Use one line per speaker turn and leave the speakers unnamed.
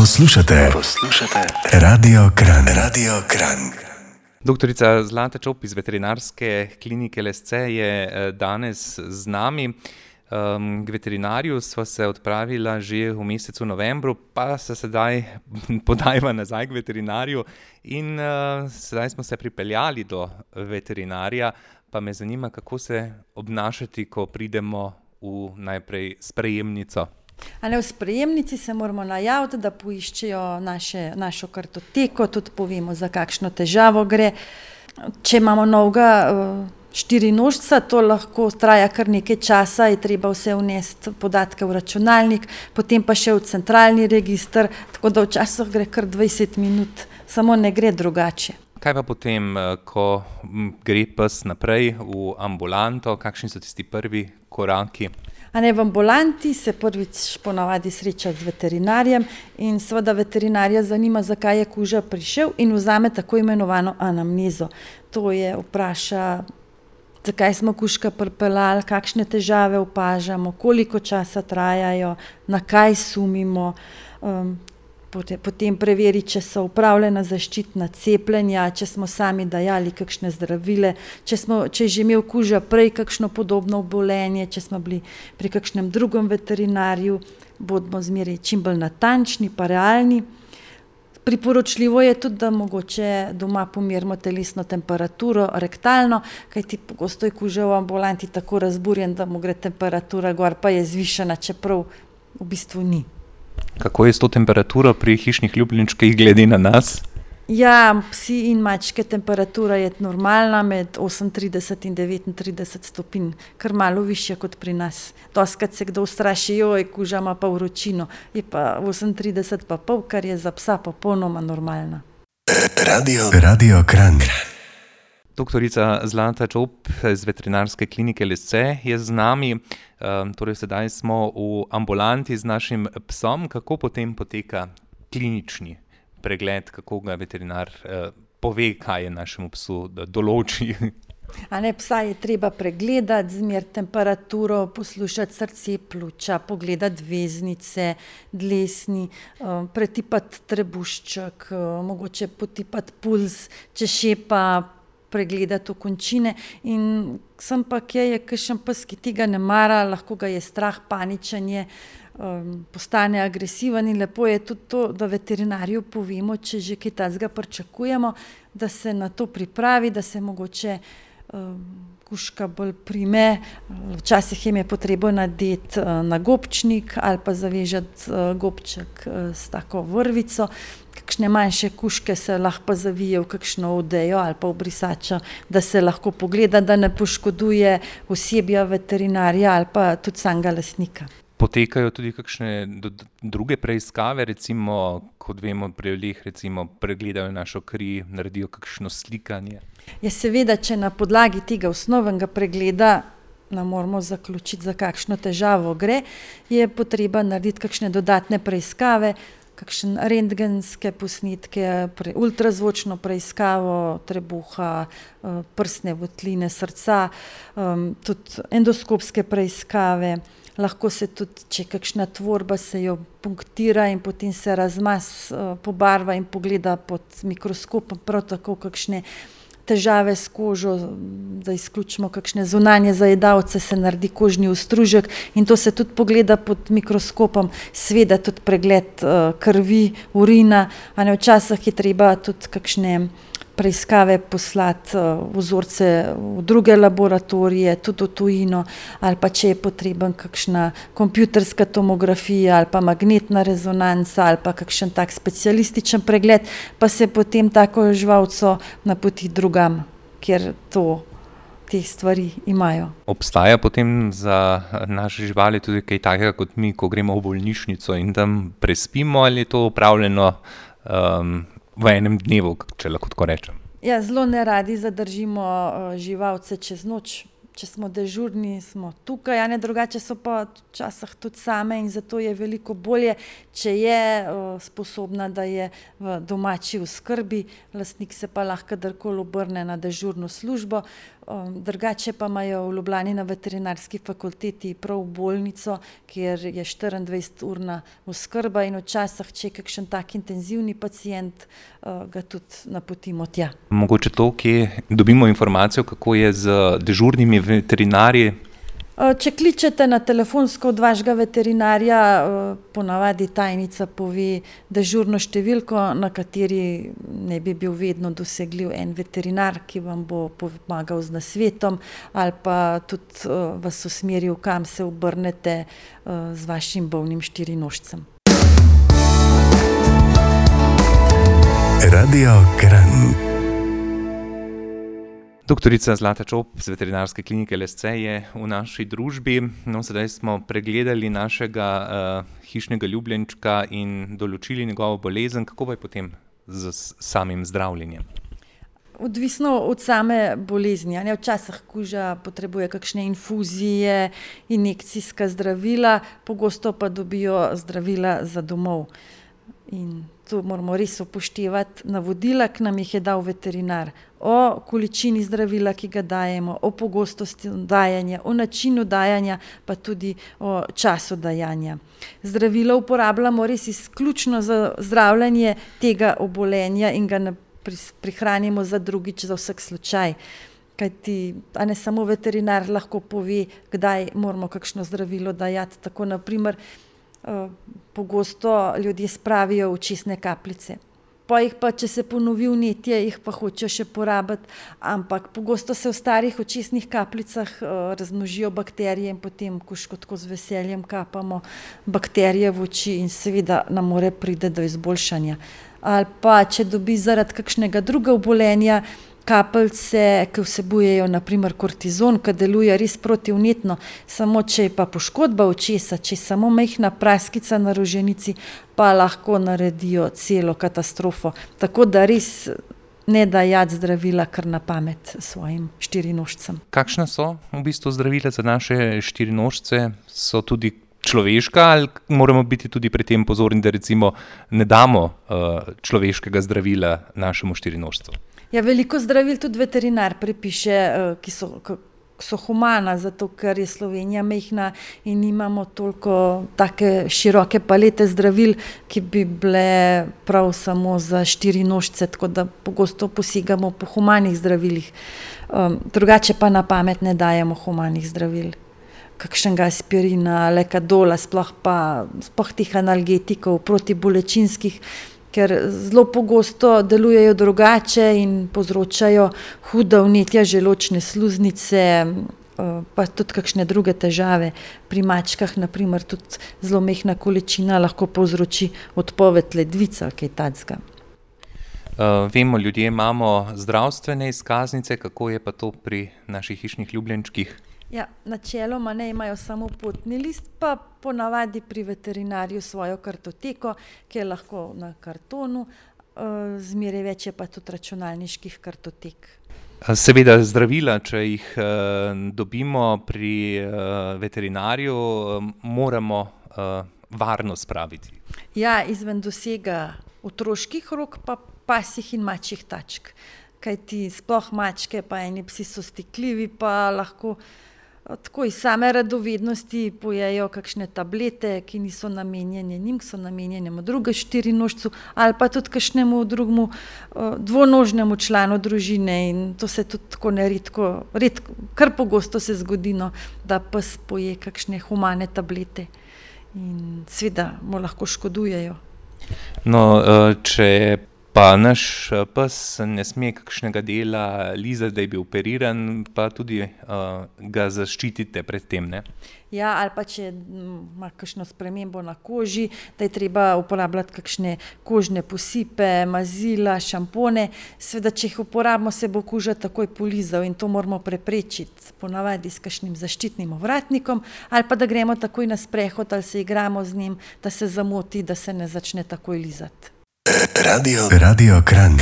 Poslušate, poslušate Radio Kran, Radio Kran.
Doktorica Zlata Čop iz veterinarske klinike LSC je eh, danes z nami. Um, k veterinarju smo se odpravili že v mesecu novembru, pa se sedaj podajamo nazaj k veterinarju. In uh, sedaj smo se pripeljali do veterinarja, pa me zanima, kako se obnašati, ko pridemo v najprej sprejemnico.
Ne, v sprejemnici se moramo najaviti, da poiščejo naše, našo kartoteko, tudi povemo, za kakšno težavo gre. Če imamo novega uh, štiri nožca, to lahko traja kar nekaj časa, je treba vse vnesti podatke v računalnik, potem pa še v centralni registr, tako da včasih gre kar 20 minut, samo ne gre drugače.
Kaj pa potem, ko gre pes naprej v ambulanto, kakšni so tisti prvi koraki?
A ne v ambulanti se prvič ponavadi sreča z veterinarjem in seveda veterinarja zanima, zakaj je kuža prišel in vzame tako imenovano anamnezo. To je vpraša, zakaj smo kužka pripeljali, kakšne težave opažamo, koliko časa trajajo, na kaj sumimo. Um, potem preveri, če so upravljena zaščitna cepljenja, če smo sami dajali kakšne zdravile, če, smo, če je že imel kuža prej kakšno podobno obolenje, če smo bili pri kakšnem drugem veterinarju, bodimo zmeraj čim bolj natančni, pa realni. Priporočljivo je tudi, da mogoče doma pomirimo telesno temperaturo, rektalno, kajti pogosto je kuža v ambulanti tako razburjen, da mu gre temperatura gor, pa je zvišena, čeprav v bistvu ni.
Kako je s to temperaturo pri hišnih ljubljenčkih, glede na nas?
Ja, psi in mačke temperatura je normalna med 38 in 39 stopinj, kar malo više kot pri nas. Doskrat se kdo ustraši, joj, kuža ima pa vročino, je pa 38 pa pol, kar je za psa popolnoma normalna.
Radio, radio Kran.
Doktorica Zlata Čop iz veterinarske klinike LSC je z nami. Um, torej sedaj smo v ambulanti z našim psom. Kako potem poteka klinični pregled, kako ga veterinar uh, pove, kaj je našemu psu, da določi?
A ne, psa je treba pregledati, zmeriti temperaturo, poslušati srce, pljuča, pogledati veznice, dlesni, um, pretipati trebušček, um, mogoče potipati puls, če šepa pregledati okončine. In sem pa, kje je kakšen pes, ki tega ne mara, lahko ga je strah, paničen je, um, postane agresiven. In lepo je tudi to, da veterinarju povemo, če že kaj tazga pričakujemo, da se na to pripravi, da se mogoče. Um, Kuška bolj prime, včasih jim je potrebno nadeti na gobčnik ali pa zavežati gobček s tako vrvico, kakšne manjše kuške se lahko zavije v kakšno odejo ali pa v brisačo, da se lahko pogleda, da ne poškoduje osebja veterinarja ali pa tudi samega lasnika.
Potekajo tudi kakšne druge preiskave, recimo, kot vemo, pri ljudeh, recimo, pregledajo našo kri, naredijo kakšno slikanje.
Ja, seveda, če na podlagi tega osnovnega pregleda ne moramo zaključiti, za kakšno težavo gre, je potreba narediti kakšne dodatne preiskave, kakšne rentgenske posnetke, pre, ultrazvočno preiskavo trebuha, eh, prsne votline srca, um, tudi endoskopske preiskave. Lahko se tudi, če kakšna tvorba se jo punktira in potem se razmas, uh, pobarva in pogleda pod mikroskopom, prav tako kakšne težave s kožo, da izključimo kakšne zunanje zajedavce, se naredi kožni ustružek in to se tudi pogleda pod mikroskopom, sveda tudi pregled uh, krvi, urina, a ne včasih je treba tudi kakšne preiskave poslati uh, vzorce v druge laboratorije, tudi v tujino, ali pa če je potreben kakšna kompjuterska tomografija ali pa magnetna rezonanca ali pa kakšen tak specialističen pregled, pa se potem tako živalco napoti drugam, kjer to te stvari imajo.
Obstaja potem za naše živali tudi kaj takega kot mi, ko gremo v bolnišnico in tam prespimo ali je to upravljeno um, v enem dnevu, če lahko tako rečem.
Ja, zelo ne radi zadržimo uh, živalce čez noč. Če smo dežurni, smo tukaj, a ne drugače so pa včasih tudi same in zato je veliko bolje, če je uh, sposobna, da je v domači skrbi, lastnik se pa lahko kadarkoli obrne na dežurno službo. Um, drugače pa imajo v Ljubljani na veterinarski fakulteti prav bolnico, kjer je 24-urna oskrba in včasih, če je kakšen tak intenzivni pacijent, uh, ga tudi napotimo tja.
Mogoče to, kje dobimo informacijo, kako je z dežurnimi veterinarji?
Če kličete na telefonsko od vašega veterinarja, ponavadi tajnica pove dežurno številko, na kateri ne bi bil vedno dosegljiv en veterinar, ki vam bo pomagal z nasvetom ali pa tudi vas usmeril, kam se obrnete z vašim bolnim štirinožcem.
Radio Kran.
Doktorica Zlata Čop z veterinarske klinike LSC je v naši družbi. No, sedaj smo pregledali našega uh, hišnega ljubljenčka in določili njegovo bolezen. Kako pa je potem z samim zdravljenjem?
Odvisno od same bolezni. Včasih kuža potrebuje kakšne infuzije, injekcijska zdravila, pogosto pa dobijo zdravila za domov. In tu moramo res upoštevati navodila, ki nam jih je dal veterinar o količini zdravila, ki ga dajemo, o pogostosti dajanja, o načinu dajanja, pa tudi o času dajanja. Zdravilo uporabljamo res izključno za zdravljanje tega obolenja in ga prihranimo za drugič, za vsak slučaj. Kajti, a ne samo veterinar lahko pove, kdaj moramo kakšno zdravilo dajati. Tako, naprimer, pogosto ljudje spravijo očesne kapljice. Pa jih pa, če se ponovi vnetje, jih pa hočejo še porabiti, ampak pogosto se v starih očesnih kapljicah uh, razmnožijo bakterije in potem, ko škotko z veseljem kapamo bakterije v oči in seveda nam more pride do izboljšanja. Ali pa, če dobi zaradi kakšnega druga obolenja, uh, kapljice, ki vsebujejo naprimer kortizon, ki deluje res protivnetno, samo če je pa poškodba očesa, če je samo majhna praskica na roženici, pa lahko naredijo celo katastrofo. Tako da res ne dajati zdravila kar na pamet svojim štirinožcem.
Kakšne so v bistvu zdravila za naše štirinožce? So tudi človeška ali moramo biti tudi pri tem pozorni, da recimo ne damo uh, človeškega zdravila našemu štirinožcu?
Ja, veliko zdravil tudi veterinar prepiše, eh, ki so, so humana, zato ker je Slovenija mehna in imamo toliko tako široke palete zdravil, ki bi bile prav samo za štiri nožce, tako da pogosto posegamo po humanih zdravilih. Um, drugače pa na pamet ne dajemo humanih zdravil. Kakšnega aspirina, lekadola, sploh pa sploh teh analgetikov, protibolečinskih, ker zelo pogosto delujejo drugače in povzročajo huda vnetja želočne sluznice, eh, pa tudi kakšne druge težave. Pri mačkah, naprimer, tudi zelo mehna količina lahko povzroči odpoved ledvice ali kaj takega.
Uh, vemo, ljudje imamo zdravstvene izkaznice, kako je pa to pri naših hišnih ljubljenčkih?
Ja, načeloma ne imajo samo potni list, pa ponavadi pri veterinarju svojo kartoteko, ki je lahko na kartonu, uh, zmeraj več je pa tudi računalniških kartotek.
Seveda, zdravila, če jih uh, dobimo pri veterinarju, moramo varno spraviti.
Ja, izven dosega otroških rok, pa pasih in mačjih tačk. Kaj ti sploh mačke, pa eni psi so stikljivi, pa lahko. Tako iz same radovednosti pojejo kakšne tablete, ki niso namenjene njim, ki so namenjene drugemu štirinožcu ali pa tudi kakšnemu drugemu dvonožnemu članu družine. In to se tudi tako neredko, redko, kar pogosto se zgodi, no, da pes poje kakšne humane tablete in seveda mu lahko škodujejo.
No, če Pa naš eh, pes ne sme kakšnega dela lizati, da je bil operiran, pa tudi uh, ga zaščitite pred tem. Ne?
Ja, ali pa če ima kakšno spremembo na koži, da je treba uporabljati kakšne kožne posipe, mazila, šampone. Sveda, če jih uporabimo, se bo koža takoj polizal in to moramo preprečiti, ponavadi s kakšnim zaščitnim ovratnikom, ali pa da gremo takoj na sprehod ali se igramo z njim, da se zamoti, da se ne začne takoj lizati.
Radio, Radio Kran.